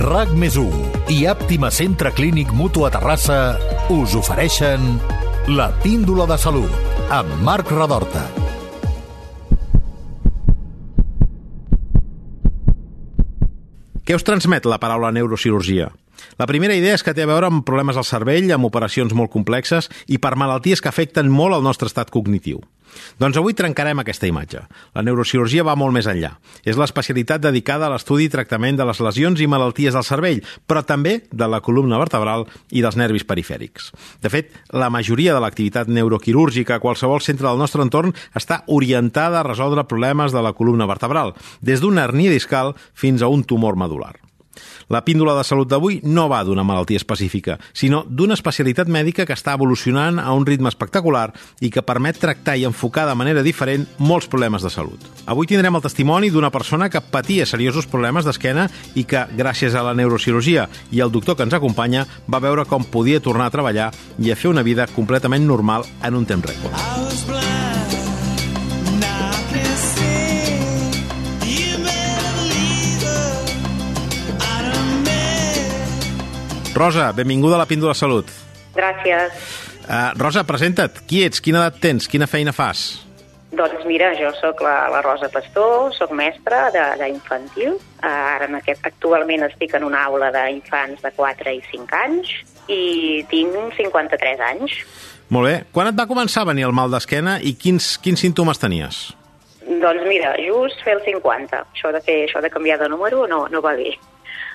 RAC més i Àptima Centre Clínic Mutu a Terrassa us ofereixen la píndola de salut amb Marc Radorta. Què us transmet la paraula neurocirurgia? La primera idea és que té a veure amb problemes al cervell, amb operacions molt complexes i per malalties que afecten molt el nostre estat cognitiu. Doncs avui trencarem aquesta imatge. La neurocirurgia va molt més enllà. És l'especialitat dedicada a l'estudi i tractament de les lesions i malalties del cervell, però també de la columna vertebral i dels nervis perifèrics. De fet, la majoria de l'activitat neuroquirúrgica a qualsevol centre del nostre entorn està orientada a resoldre problemes de la columna vertebral, des d'una hernia discal fins a un tumor medular. La píndola de salut d'avui no va d'una malaltia específica, sinó d'una especialitat mèdica que està evolucionant a un ritme espectacular i que permet tractar i enfocar de manera diferent molts problemes de salut. Avui tindrem el testimoni d'una persona que patia seriosos problemes d'esquena i que, gràcies a la neurocirurgia i al doctor que ens acompanya, va veure com podia tornar a treballar i a fer una vida completament normal en un temps rècord. Rosa, benvinguda a la Píndola Salut. Gràcies. Uh, Rosa, presenta't. Qui ets? Quina edat tens? Quina feina fas? Doncs mira, jo sóc la, la Rosa Pastor, sóc mestra d'infantil. Uh, ara en aquest, actualment estic en una aula d'infants de 4 i 5 anys i tinc 53 anys. Molt bé. Quan et va començar a venir el mal d'esquena i quins, quins símptomes tenies? Doncs mira, just fer el 50. Això de, fer, això de canviar de número no, no va bé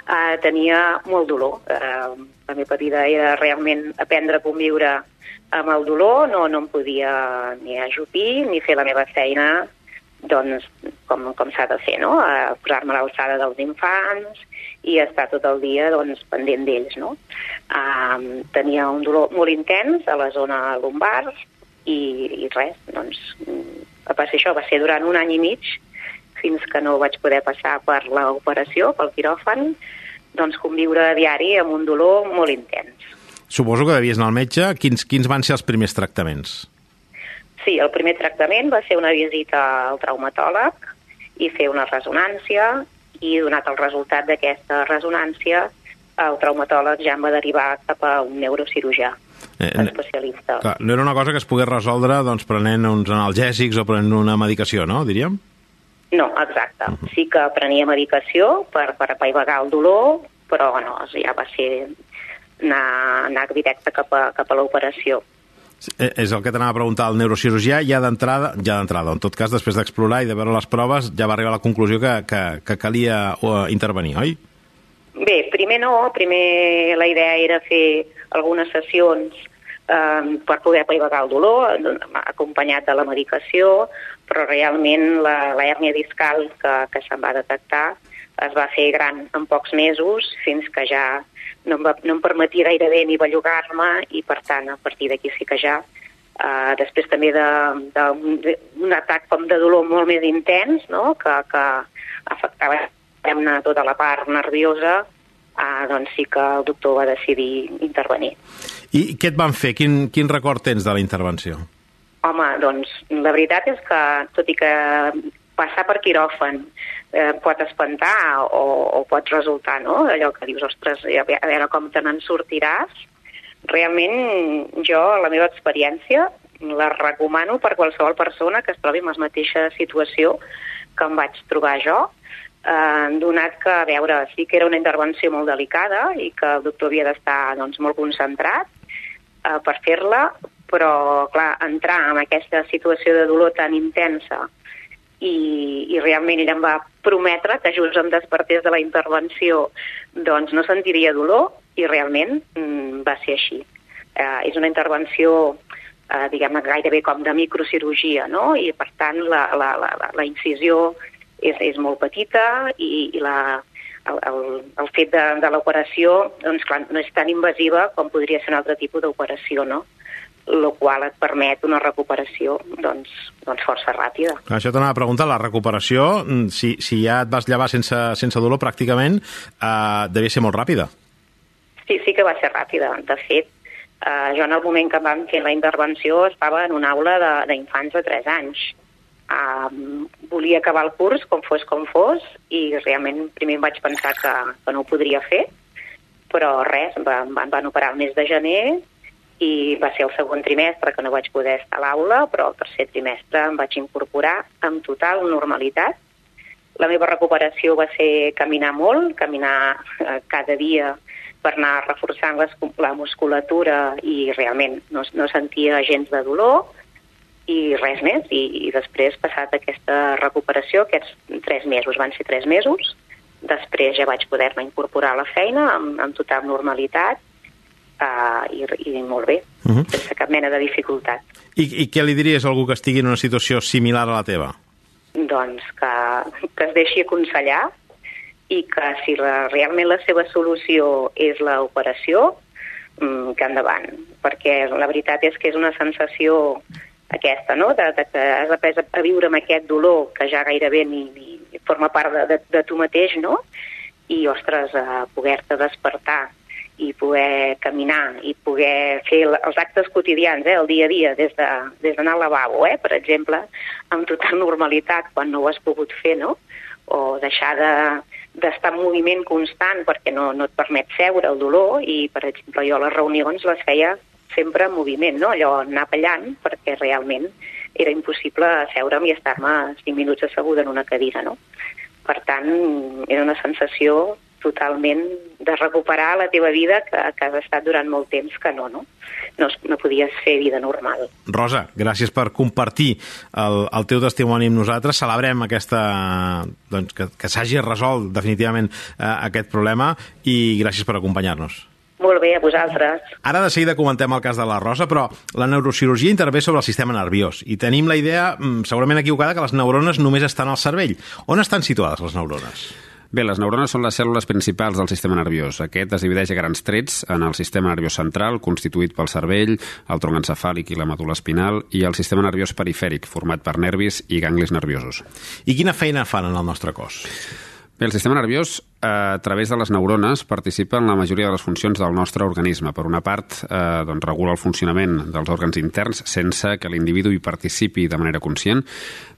eh, tenia molt dolor. Eh, la meva vida era realment aprendre a conviure amb el dolor, no, no em podia ni ajupir ni fer la meva feina doncs, com, com s'ha de fer, no? A posar-me a l'alçada dels infants i estar tot el dia doncs, pendent d'ells. No? Um, tenia un dolor molt intens a la zona lumbar i, i res, doncs, va passar això, va ser durant un any i mig fins que no vaig poder passar per l'operació, pel quiròfan, doncs conviure a diari amb un dolor molt intens. Suposo que devies anar al metge. Quins, quins van ser els primers tractaments? Sí, el primer tractament va ser una visita al traumatòleg i fer una resonància i donat el resultat d'aquesta resonància el traumatòleg ja em va derivar cap a un neurocirurgià eh, especialista. Clar, no era una cosa que es pogués resoldre doncs, prenent uns analgèsics o prenent una medicació, no, diríem? No, exacte. Uh -huh. Sí que prenia medicació per, per apaivagar el dolor, però no, ja va ser anar, anar directe cap a, cap a l'operació. Eh, és el que t'anava a preguntar, el neurocirurgià ja d'entrada, ja d'entrada, en tot cas, després d'explorar i de veure les proves, ja va arribar a la conclusió que, que, que calia uh, intervenir, oi? Bé, primer no, primer la idea era fer algunes sessions eh, per poder apaivagar el dolor, acompanyat de la medicació, però realment la, la hèrnia discal que, que se'n va detectar es va fer gran en pocs mesos fins que ja no em, va, no em permetia gairebé ni bellugar-me i per tant a partir d'aquí sí que ja eh, després també d'un atac com de dolor molt més intens no? que, que afectava tota la part nerviosa eh, doncs sí que el doctor va decidir intervenir. I què et van fer? Quin, quin record tens de la intervenció? Home, doncs la veritat és que, tot i que passar per quiròfan eh, pot espantar o, o pot resultar, no?, allò que dius, ostres, a veure com te n'en sortiràs, realment jo, la meva experiència, la recomano per qualsevol persona que es trobi en la mateixa situació que em vaig trobar jo, eh, donat que, a veure, sí que era una intervenció molt delicada i que el doctor havia d'estar doncs, molt concentrat eh, per fer-la, però, clar, entrar en aquesta situació de dolor tan intensa i, i realment ell em va prometre que just em despertés de la intervenció doncs no sentiria dolor i realment mm, va ser així. Eh, és una intervenció eh, diguem gairebé com de microcirurgia, no? I per tant la, la, la, la incisió és, és molt petita i, i la, el, el, el fet de, de l'operació doncs, clar, no és tan invasiva com podria ser un altre tipus d'operació, no? el qual et permet una recuperació doncs, doncs força ràpida. Això t'anava a preguntar, la recuperació, mm, si, si ja et vas llevar sense, sense dolor pràcticament, eh, devia ser molt ràpida. Sí, sí que va ser ràpida. De fet, eh, jo en el moment que vam fer la intervenció estava en una aula d'infants de, de 3 anys Um, volia acabar el curs com fos com fos i realment primer em vaig pensar que, que no ho podria fer, però res, van, van operar el mes de gener i va ser el segon trimestre que no vaig poder estar a l'aula, però el tercer trimestre em vaig incorporar amb total normalitat. La meva recuperació va ser caminar molt, caminar eh, cada dia per anar reforçant les, la musculatura i realment no, no sentia gens de dolor, i res més. I, i després, passat aquesta recuperació, aquests tres mesos, van ser tres mesos, després ja vaig poder-me incorporar a la feina amb, amb total normalitat uh, i, i molt bé, uh -huh. sense cap mena de dificultat. I, I què li diries a algú que estigui en una situació similar a la teva? Doncs que, que es deixi aconsellar i que si la, realment la seva solució és l'operació, mm, que endavant, perquè la veritat és que és una sensació aquesta, no? de, de que has après a, viure amb aquest dolor que ja gairebé ni, ni forma part de, de, de tu mateix, no? I, ostres, a poder-te despertar i poder caminar i poder fer els actes quotidians, eh, el dia a dia, des d'anar de, des al lavabo, eh, per exemple, amb total normalitat quan no ho has pogut fer, no? O deixar de d'estar en moviment constant perquè no, no et permet seure el dolor i, per exemple, jo les reunions les feia sempre en moviment, no? allò anar ballant, perquè realment era impossible seure'm i estar-me 5 minuts asseguda en una cadira. No? Per tant, era una sensació totalment de recuperar la teva vida que, que has estat durant molt temps que no, no? No, no podies fer vida normal. Rosa, gràcies per compartir el, el teu testimoni amb nosaltres. Celebrem aquesta, doncs, que, que s'hagi resolt definitivament eh, aquest problema i gràcies per acompanyar-nos. Molt bé, a vosaltres. Ara de seguida comentem el cas de la Rosa, però la neurocirurgia intervé sobre el sistema nerviós i tenim la idea, mm, segurament equivocada, que les neurones només estan al cervell. On estan situades les neurones? Bé, les neurones són les cèl·lules principals del sistema nerviós. Aquest es divideix a grans trets en el sistema nerviós central, constituït pel cervell, el tronc encefàlic i la medul·la espinal, i el sistema nerviós perifèric, format per nervis i ganglis nerviosos. I quina feina fan en el nostre cos? Bé, el sistema nerviós, eh, a través de les neurones, participa en la majoria de les funcions del nostre organisme. Per una part, eh, doncs, regula el funcionament dels òrgans interns sense que l'individu hi participi de manera conscient.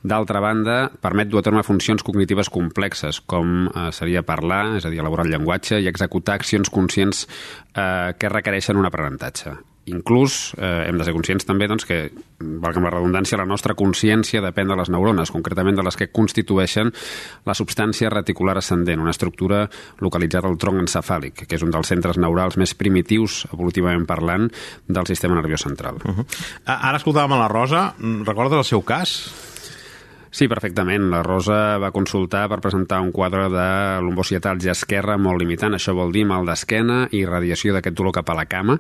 D'altra banda, permet dur a terme funcions cognitives complexes, com eh, seria parlar, és a dir, elaborar el llenguatge, i executar accions conscients eh, que requereixen un aprenentatge inclús eh, hem de ser conscients també doncs, que, valgui la redundància, la nostra consciència depèn de les neurones, concretament de les que constitueixen la substància reticular ascendent, una estructura localitzada al tronc encefàlic, que és un dels centres neurals més primitius, evolutivament parlant, del sistema nerviós central. Uh -huh. Ara escoltàvem a la Rosa. Recordes el seu cas? Sí, perfectament. La Rosa va consultar per presentar un quadre de lombocietalgia esquerra molt limitant. Això vol dir mal d'esquena i radiació d'aquest dolor cap a la cama.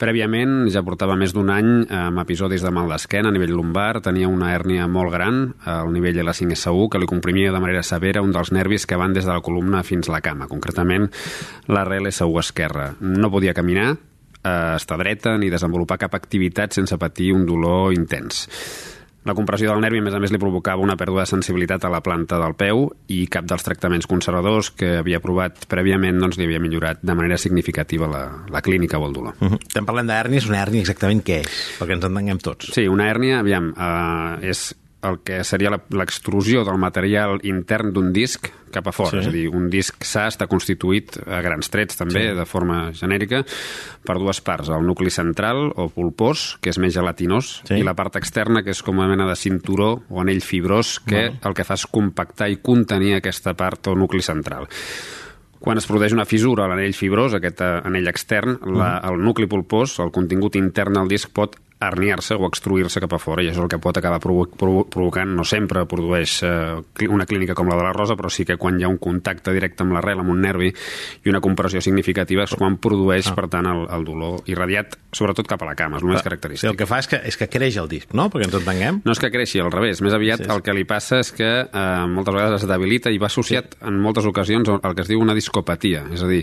Prèviament ja portava més d'un any amb episodis de mal d'esquena a nivell lumbar, tenia una hèrnia molt gran al nivell L5SU que li comprimia de manera severa un dels nervis que van des de la columna fins la cama, concretament la RLSU esquerra. No podia caminar, eh, estar dreta ni desenvolupar cap activitat sense patir un dolor intens. La compressió del nervi, a més a més, li provocava una pèrdua de sensibilitat a la planta del peu i cap dels tractaments conservadors que havia provat prèviament doncs, li havia millorat de manera significativa la, la clínica o el dolor. Uh -huh. Estem parlant d'hèrnies, una hèrnia exactament què és? Perquè ens entenguem tots. Sí, una hèrnia, aviam, eh, és el que seria l'extrusió del material intern d'un disc cap a fora. Sí. És a dir, un disc sa està constituït a grans trets també, sí. de forma genèrica, per dues parts. El nucli central, o pulpós, que és més gelatinós, sí. i la part externa, que és com una mena de cinturó o anell fibrós, que no. el que fa és compactar i contenir aquesta part o nucli central. Quan es produeix una fissura a l'anell fibrós, aquest eh, anell extern, la, el nucli pulpós, el contingut intern del disc pot herniar-se o extruir-se cap a fora i això és el que pot acabar provo provo provocant, no sempre produeix eh, una clínica com la de la Rosa, però sí que quan hi ha un contacte directe amb l'arrel, amb un nervi i una compressió significativa és quan produeix, ah. per tant, el, el dolor irradiat, sobretot cap a la cama, és el més característic. Sí, el que fa és que, és que creix el disc, no? Perquè ens entenguem. No és que creixi, al revés. Més aviat sí, sí. el que li passa és que eh, moltes vegades es debilita i va associat sí. en moltes ocasions al que es diu una discopatia, és a dir,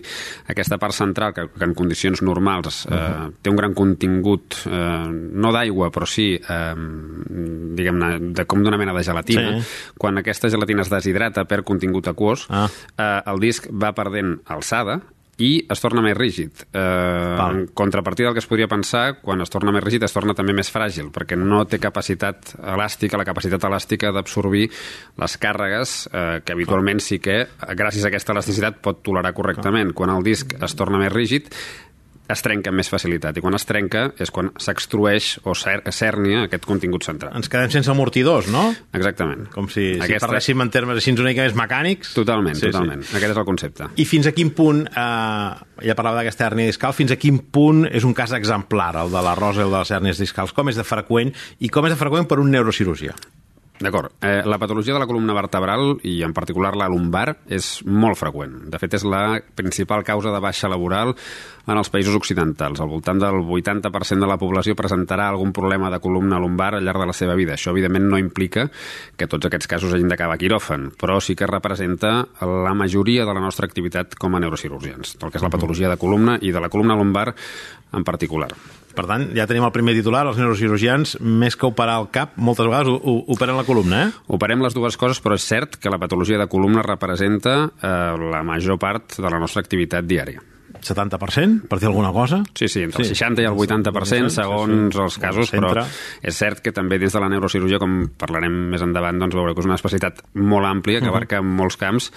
aquesta part central que, que en condicions normals eh, uh -huh. té un gran contingut eh, no d'aigua, però sí, eh, diguem-ne, de, com d'una mena de gelatina, sí. quan aquesta gelatina es deshidrata per contingut aquós, ah. eh, el disc va perdent alçada i es torna més rígid. Eh, en contrapartida del que es podria pensar, quan es torna més rígid es torna també més fràgil, perquè no té capacitat elàstica, la capacitat elàstica d'absorbir les càrregues eh, que habitualment sí que, gràcies a aquesta elasticitat, pot tolerar correctament. Quan el disc es torna més rígid, es trenca amb més facilitat i quan es trenca és quan s'extrueix o cèrnia aquest contingut central. Ens quedem sense amortidors, no? Exactament. Com si, Aquesta... si parléssim en termes així una mica més mecànics. Totalment, sí, totalment. Sí. Aquest és el concepte. I fins a quin punt, eh, ja parlava d'aquesta hèrnia discal, fins a quin punt és un cas exemplar, el de la rosa i el de les hèrnies discals? Com és de freqüent i com és de freqüent per un neurocirurgià? D'acord. Eh, la patologia de la columna vertebral, i en particular la lumbar, és molt freqüent. De fet, és la principal causa de baixa laboral en els països occidentals. Al voltant del 80% de la població presentarà algun problema de columna lumbar al llarg de la seva vida. Això, evidentment, no implica que tots aquests casos hagin d'acabar quiròfan, però sí que representa la majoria de la nostra activitat com a neurocirurgians, el que és la patologia de columna i de la columna lumbar en particular. Per tant, ja tenim el primer titular, els neurocirurgians, més que operar el cap, moltes vegades operen la columna, eh? Operem les dues coses, però és cert que la patologia de columna representa eh, la major part de la nostra activitat diària. 70%, per dir alguna cosa? Sí, sí, entre el sí. 60 i el 80%, segons sí, sí. els casos, però és cert que també dins de la neurocirurgia, com parlarem més endavant, doncs veureu que és una especialitat molt àmplia, que abarca uh -huh. molts camps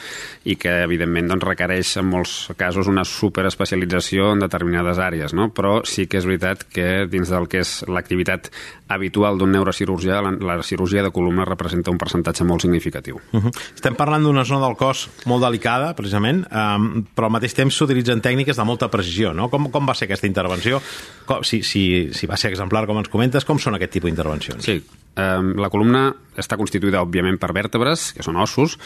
i que, evidentment, doncs, requereix en molts casos una superespecialització en determinades àrees, no? però sí que és veritat que dins del que és l'activitat habitual d'un neurocirurgià, la, la cirurgia de columna representa un percentatge molt significatiu. Uh -huh. Estem parlant d'una zona del cos molt delicada, precisament, um, però al mateix temps s'utilitzen tècniques de molta precisió, no? Com, com va ser aquesta intervenció? Com, si, si, si va ser exemplar, com ens comentes, com són aquest tipus d'intervencions? Sí, la columna està constituïda, òbviament, per vèrtebres, que són ossos,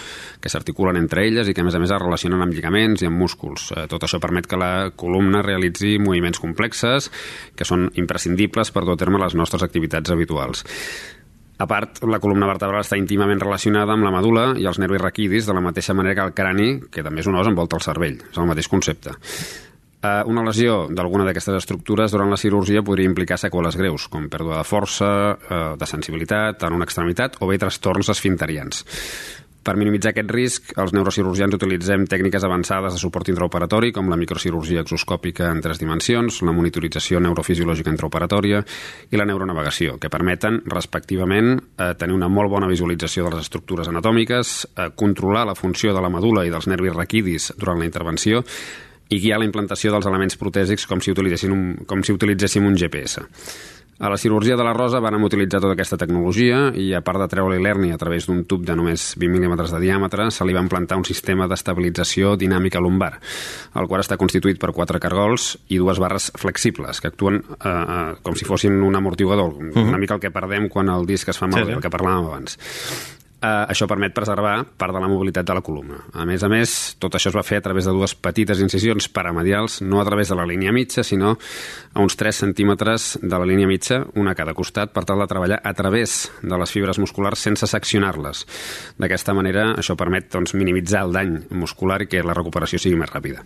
que s'articulen entre elles i que, a més a més, es relacionen amb lligaments i amb músculs. Eh, tot això permet que la columna realitzi moviments complexes que són imprescindibles per dur a terme les nostres activitats habituals. A part, la columna vertebral està íntimament relacionada amb la medula i els nervis raquidis, de la mateixa manera que el crani, que també és un os, envolta el cervell. És el mateix concepte. Eh, una lesió d'alguna d'aquestes estructures durant la cirurgia podria implicar seqüeles greus, com pèrdua de força, eh, de sensibilitat en una extremitat o bé trastorns esfinterians. Per minimitzar aquest risc, els neurocirurgians utilitzem tècniques avançades de suport intraoperatori, com la microcirurgia exoscòpica en tres dimensions, la monitorització neurofisiològica intraoperatòria i la neuronavegació, que permeten, respectivament, eh, tenir una molt bona visualització de les estructures anatòmiques, eh, controlar la funció de la medula i dels nervis raquidis durant la intervenció i guiar la implantació dels elements protèsics com si, utilitzessin un, com si utilitzéssim un GPS. A la cirurgia de la rosa van utilitzar tota aquesta tecnologia i, a part de treure l'herni a través d'un tub de només 20 mm de diàmetre, se li va implantar un sistema d'estabilització dinàmica lumbar, el qual està constituït per quatre cargols i dues barres flexibles, que actuen eh, eh, com si fossin un amortiguador, uh -huh. una mica el que perdem quan el disc es fa mal, sí, sí. el que parlàvem abans eh, això permet preservar part de la mobilitat de la columna. A més a més, tot això es va fer a través de dues petites incisions paramedials, no a través de la línia mitja, sinó a uns 3 centímetres de la línia mitja, una a cada costat, per tal de treballar a través de les fibres musculars sense seccionar-les. D'aquesta manera, això permet doncs, minimitzar el dany muscular i que la recuperació sigui més ràpida.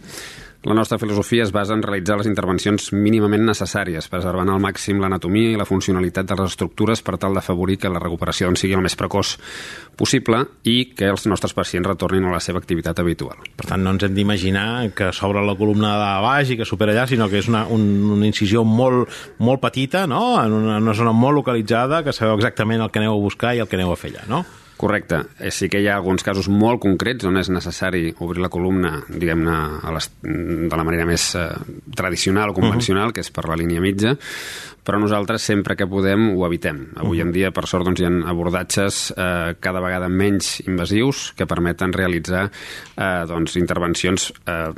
La nostra filosofia es basa en realitzar les intervencions mínimament necessàries, preservant al màxim l'anatomia i la funcionalitat de les estructures per tal d'afavorir que la recuperació en sigui el més precoç possible i que els nostres pacients retornin a la seva activitat habitual. Per tant, no ens hem d'imaginar que s'obre la columna de baix i que supera allà, sinó que és una, un, una incisió molt, molt petita, no? en una, una zona molt localitzada, que sabeu exactament el que aneu a buscar i el que aneu a fer allà, no? Correcte. Eh, sí que hi ha alguns casos molt concrets on és necessari obrir la columna, diguem-ne, de la manera més eh, tradicional o convencional, uh -huh. que és per la línia mitja, però nosaltres sempre que podem ho evitem. Avui en dia, per sort, doncs, hi ha abordatges eh, cada vegada menys invasius que permeten realitzar eh, doncs, intervencions eh,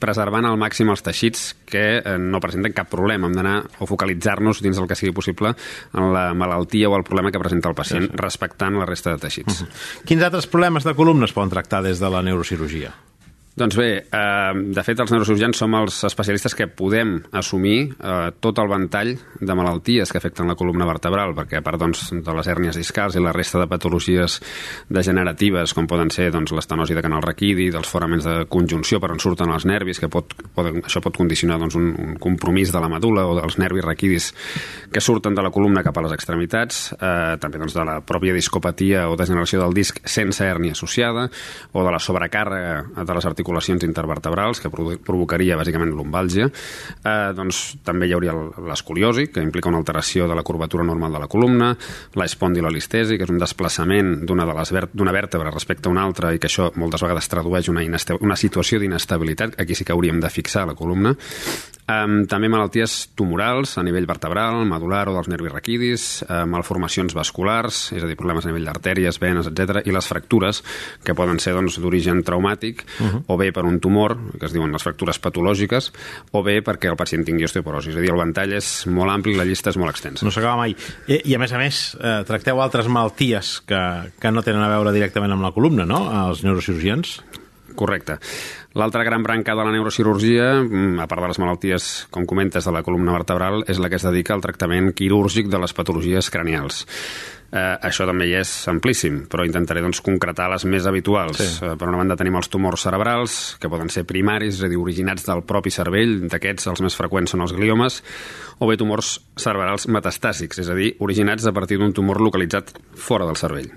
preservant al màxim els teixits que eh, no presenten cap problema. Hem d'anar o focalitzar-nos dins del que sigui possible en la malaltia o el problema que presenta el pacient, sí, sí. respectant la resta de teixits. Quins altres problemes de columna es poden tractar des de la neurocirurgia? Doncs bé, eh, de fet els neurocirurgians som els especialistes que podem assumir eh, tot el ventall de malalties que afecten la columna vertebral, perquè a part doncs, de les hèrnies discals i la resta de patologies degeneratives, com poden ser doncs, l'estenosi de canal raquidi, dels foraments de conjunció per on surten els nervis, que pot, poden, això pot condicionar doncs, un, un compromís de la medula o dels nervis raquidis que surten de la columna cap a les extremitats, eh, també doncs, de la pròpia discopatia o degeneració del disc sense hèrnia associada, o de la sobrecàrrega de les articulacions articulacions intervertebrals, que provocaria bàsicament lumbàlgia. Eh, doncs també hi hauria l'escoliosi, que implica una alteració de la curvatura normal de la columna, la espondilolistesi, que és un desplaçament d'una de les d'una vèrtebra respecte a una altra i que això moltes vegades tradueix una, una situació d'inestabilitat, aquí sí que hauríem de fixar la columna. Um, també malalties tumorals a nivell vertebral, medular o dels nervis raquidis, uh, malformacions vasculars, és a dir, problemes a nivell d'artèries, venes, etc i les fractures, que poden ser doncs, d'origen traumàtic, uh -huh. o bé per un tumor, que es diuen les fractures patològiques, o bé perquè el pacient tingui osteoporosi. És a dir, el ventall és molt ampli i la llista és molt extensa. No s'acaba mai. I, I, a més a més, eh, tracteu altres malalties que, que no tenen a veure directament amb la columna, no?, els neurocirurgians? Correcte. L'altra gran branca de la neurocirurgia, mm, a part de les malalties, com comentes, de la columna vertebral, és la que es dedica al tractament quirúrgic de les patologies cranials. Eh, això també hi és amplíssim, però intentaré doncs, concretar les més habituals. Sí. Eh, per una banda tenim els tumors cerebrals, que poden ser primaris, és a dir, originats del propi cervell, d'aquests els més freqüents són els gliomes, o bé tumors cerebrals metastàsics, és a dir, originats a partir d'un tumor localitzat fora del cervell.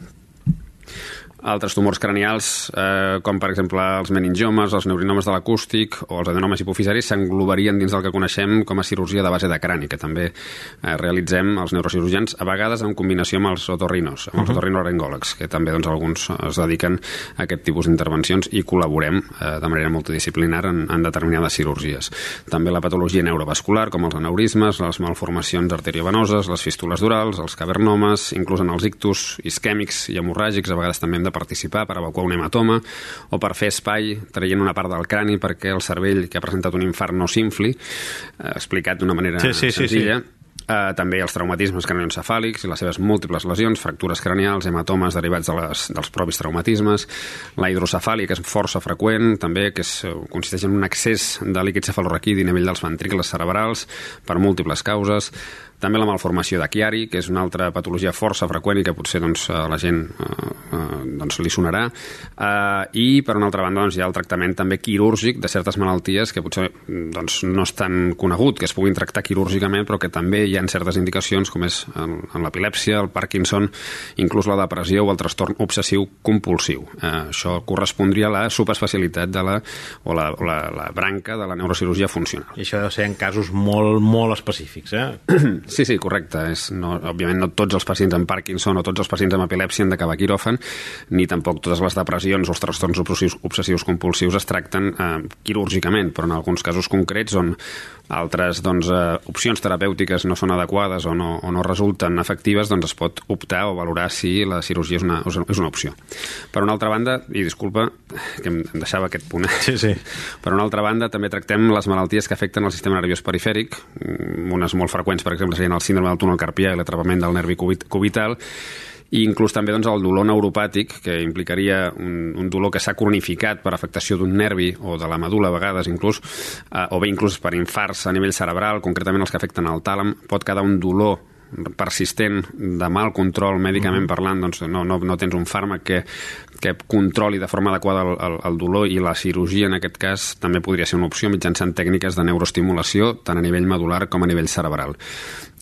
Altres tumors cranials, eh, com per exemple els meningiomes, els neurinomes de l'acústic o els adenomes hipofisaris, s'englobarien dins del que coneixem com a cirurgia de base de crani, que també eh, realitzem els neurocirurgians, a vegades en combinació amb els otorrinos, amb els uh -huh. otorrinolaringòlegs, que també doncs, alguns es dediquen a aquest tipus d'intervencions i col·laborem eh, de manera multidisciplinar en, en determinades cirurgies. També la patologia neurovascular, com els aneurismes, les malformacions arteriovenoses, les fístules durals, els cavernomes, inclús en els ictus isquèmics i hemorràgics, a vegades també hem de participar per evacuar un hematoma o per fer espai traient una part del crani perquè el cervell que ha presentat un infart no s'infli, eh, explicat d'una manera sí, sí, senzilla. Sí, sí. Uh, també els traumatismes cranioencefàlics i les seves múltiples lesions, fractures cranials, hematomes derivats de les, dels propis traumatismes, la hidrocefàlia, que és força freqüent, també, que és, consisteix en un excés de líquid cefalorraquidi a nivell dels ventricles cerebrals per múltiples causes, també la malformació de Chiari, que és una altra patologia força freqüent i que potser doncs, la gent eh, eh, doncs, li sonarà. Eh, I, per una altra banda, doncs, hi ha el tractament també quirúrgic de certes malalties que potser doncs, no és tan conegut, que es puguin tractar quirúrgicament, però que també hi ha certes indicacions, com és en, en l'epilèpsia, el Parkinson, inclús la depressió o el trastorn obsessiu compulsiu. Eh, això correspondria a la subespecialitat de la, o, la, o la, la branca de la neurocirurgia funcional. I això deu ser en casos molt, molt específics, eh? Sí, sí, correcte. És, no, òbviament no tots els pacients amb Parkinson o tots els pacients amb epilèpsia han d'acabar quiròfan, ni tampoc totes les depressions o els trastorns obsessius, obsessius compulsius es tracten eh, quirúrgicament, però en alguns casos concrets on altres doncs, eh, opcions terapèutiques no són adequades o no, o no resulten efectives, doncs es pot optar o valorar si la cirurgia és una, és una opció. Per una altra banda, i disculpa que em deixava aquest punt, sí, sí. per una altra banda també tractem les malalties que afecten el sistema nerviós perifèric, mm, unes molt freqüents, per exemple, serien el síndrome del túnel carpià i l'atrapament del nervi cubital, i inclús també doncs, el dolor neuropàtic, que implicaria un, un dolor que s'ha cronificat per afectació d'un nervi o de la medula a vegades inclús, eh, o bé inclús per infarts a nivell cerebral, concretament els que afecten el tàlam, pot quedar un dolor persistent de mal control mèdicament parlant, doncs no, no, no tens un fàrmac que, que controli de forma adequada el, el, el dolor i la cirurgia en aquest cas també podria ser una opció mitjançant tècniques de neuroestimulació tant a nivell medular com a nivell cerebral.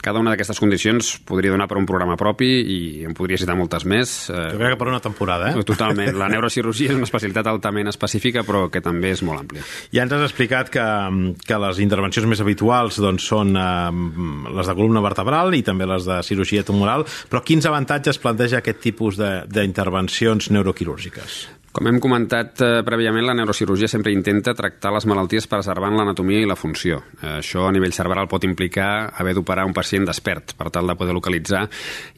Cada una d'aquestes condicions podria donar per un programa propi i en podria citar moltes més. Eh, jo crec que per una temporada, eh? Totalment. La neurocirurgia és una especialitat altament específica, però que també és molt àmplia. Ja ens has explicat que, que les intervencions més habituals doncs, són eh, les de columna vertebral i també les de cirurgia tumoral, però quins avantatges planteja aquest tipus d'intervencions neuroquirúrgiques? Com hem comentat eh, prèviament, la neurocirurgia sempre intenta tractar les malalties preservant l'anatomia i la funció. Eh, això a nivell cerebral pot implicar haver d'operar un pacient despert per tal de poder localitzar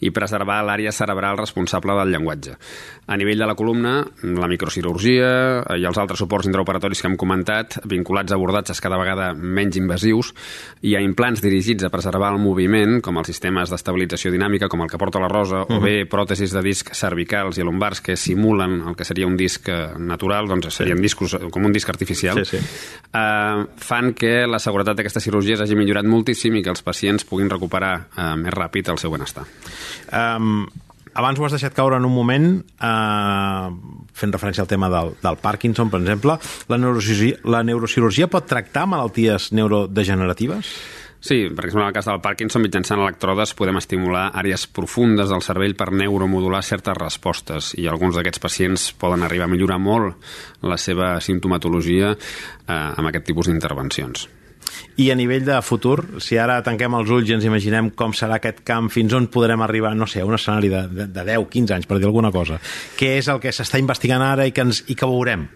i preservar l'àrea cerebral responsable del llenguatge. A nivell de la columna, la microcirurgia eh, i els altres suports intraoperatoris que hem comentat, vinculats a abordatges cada vegada menys invasius, i a implants dirigits a preservar el moviment, com els sistemes d'estabilització dinàmica, com el que porta la Rosa, uh -huh. o bé pròtesis de disc cervicals i lumbars que simulen el que seria un disc eh, natural, doncs serien sí. discos eh, com un disc artificial, sí, sí. Uh, fan que la seguretat d'aquestes cirurgies hagi millorat moltíssim i que els pacients puguin recuperar uh, més ràpid el seu benestar. Um, abans ho has deixat caure en un moment eh, fent referència al tema del, del Parkinson, per exemple. La neurocirurgia, la neurocirurgia pot tractar malalties neurodegeneratives? Sí, per exemple, en el cas del Parkinson, mitjançant electrodes podem estimular àrees profundes del cervell per neuromodular certes respostes i alguns d'aquests pacients poden arribar a millorar molt la seva sintomatologia eh, amb aquest tipus d'intervencions. I a nivell de futur, si ara tanquem els ulls i ens imaginem com serà aquest camp, fins on podrem arribar, no sé, a un escenari de, de, de 10, 15 anys, per dir alguna cosa, què és el que s'està investigant ara i que, ens, i que veurem?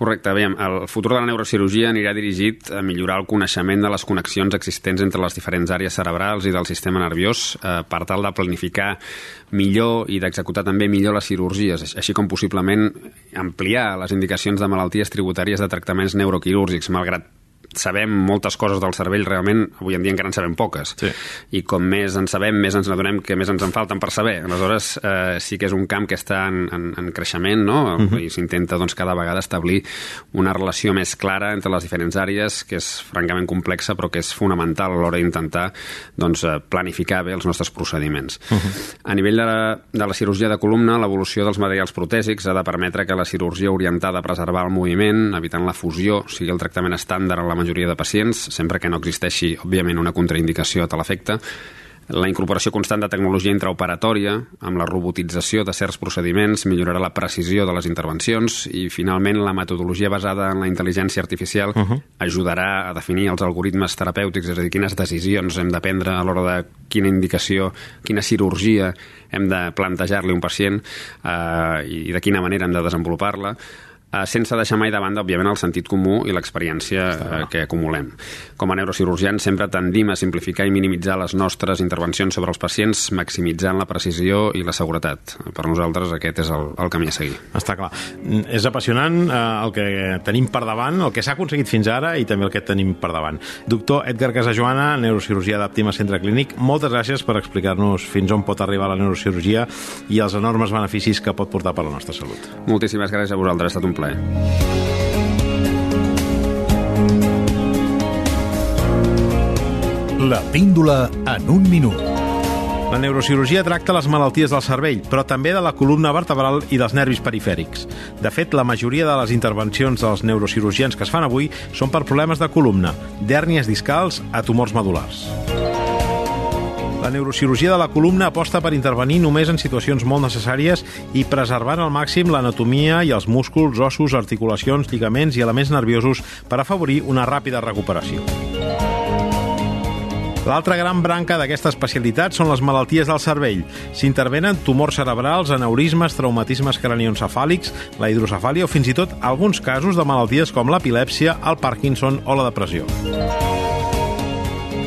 Correcte, veiem, el futur de la neurocirurgia anirà dirigit a millorar el coneixement de les connexions existents entre les diferents àrees cerebrals i del sistema nerviós eh, per tal de planificar millor i d'executar també millor les cirurgies, així com possiblement ampliar les indicacions de malalties tributàries de tractaments neuroquirúrgics, malgrat sabem moltes coses del cervell, realment avui en dia encara en sabem poques. Sí. I com més en sabem, més ens adonem que més ens en falten per saber. Aleshores, eh, sí que és un camp que està en, en, en creixement, no? Uh mhm. -huh. I s'intenta doncs, cada vegada establir una relació més clara entre les diferents àrees, que és francament complexa, però que és fonamental a l'hora d'intentar doncs, eh, planificar bé els nostres procediments. Uh mhm. -huh. A nivell de la, de la cirurgia de columna, l'evolució dels materials protèsics ha de permetre que la cirurgia orientada a preservar el moviment, evitant la fusió, sigui el tractament estàndard en la majoria de pacients, sempre que no existeixi, òbviament, una contraindicació a tal efecte, la incorporació constant de tecnologia intraoperatòria, amb la robotització de certs procediments, millorarà la precisió de les intervencions i, finalment, la metodologia basada en la intel·ligència artificial uh -huh. ajudarà a definir els algoritmes terapèutics, és a dir, quines decisions hem de prendre a l'hora de quina indicació, quina cirurgia hem de plantejar-li a un pacient eh, i de quina manera hem de desenvolupar-la eh, sense deixar mai de banda, òbviament, el sentit comú i l'experiència eh, que acumulem. Com a neurocirurgians sempre tendim a simplificar i minimitzar les nostres intervencions sobre els pacients, maximitzant la precisió i la seguretat. Per nosaltres aquest és el, el camí a seguir. Està clar. És apassionant eh, el que tenim per davant, el que s'ha aconseguit fins ara i també el que tenim per davant. Doctor Edgar Casajoana, neurocirurgia d'Àptima Centre Clínic, moltes gràcies per explicar-nos fins on pot arribar la neurocirurgia i els enormes beneficis que pot portar per a la nostra salut. Moltíssimes gràcies a vosaltres, ha estat un plaer. La píndola en un minut. La neurocirurgia tracta les malalties del cervell, però també de la columna vertebral i dels nervis perifèrics. De fet, la majoria de les intervencions dels neurocirurgians que es fan avui són per problemes de columna, d'hèrnies discals a tumors medulars. La neurocirurgia de la columna aposta per intervenir només en situacions molt necessàries i preservant al màxim l'anatomia i els músculs, ossos, articulacions, lligaments i elements nerviosos per afavorir una ràpida recuperació. L'altra gran branca d'aquesta especialitat són les malalties del cervell. S'intervenen tumors cerebrals, aneurismes, traumatismes cranioencefàlics, la hidrocefàlia o fins i tot alguns casos de malalties com l'epilèpsia, el Parkinson o la depressió.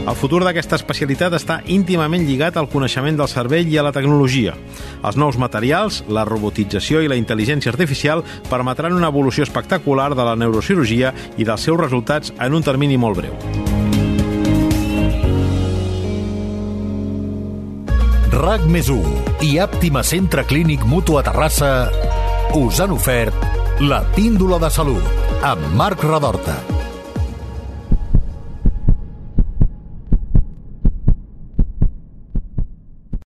El futur d'aquesta especialitat està íntimament lligat al coneixement del cervell i a la tecnologia. Els nous materials, la robotització i la intel·ligència artificial permetran una evolució espectacular de la neurocirurgia i dels seus resultats en un termini molt breu. RAC més i Àptima Centre Clínic Mutu a Terrassa us han ofert la píndola de salut amb Marc Radorta.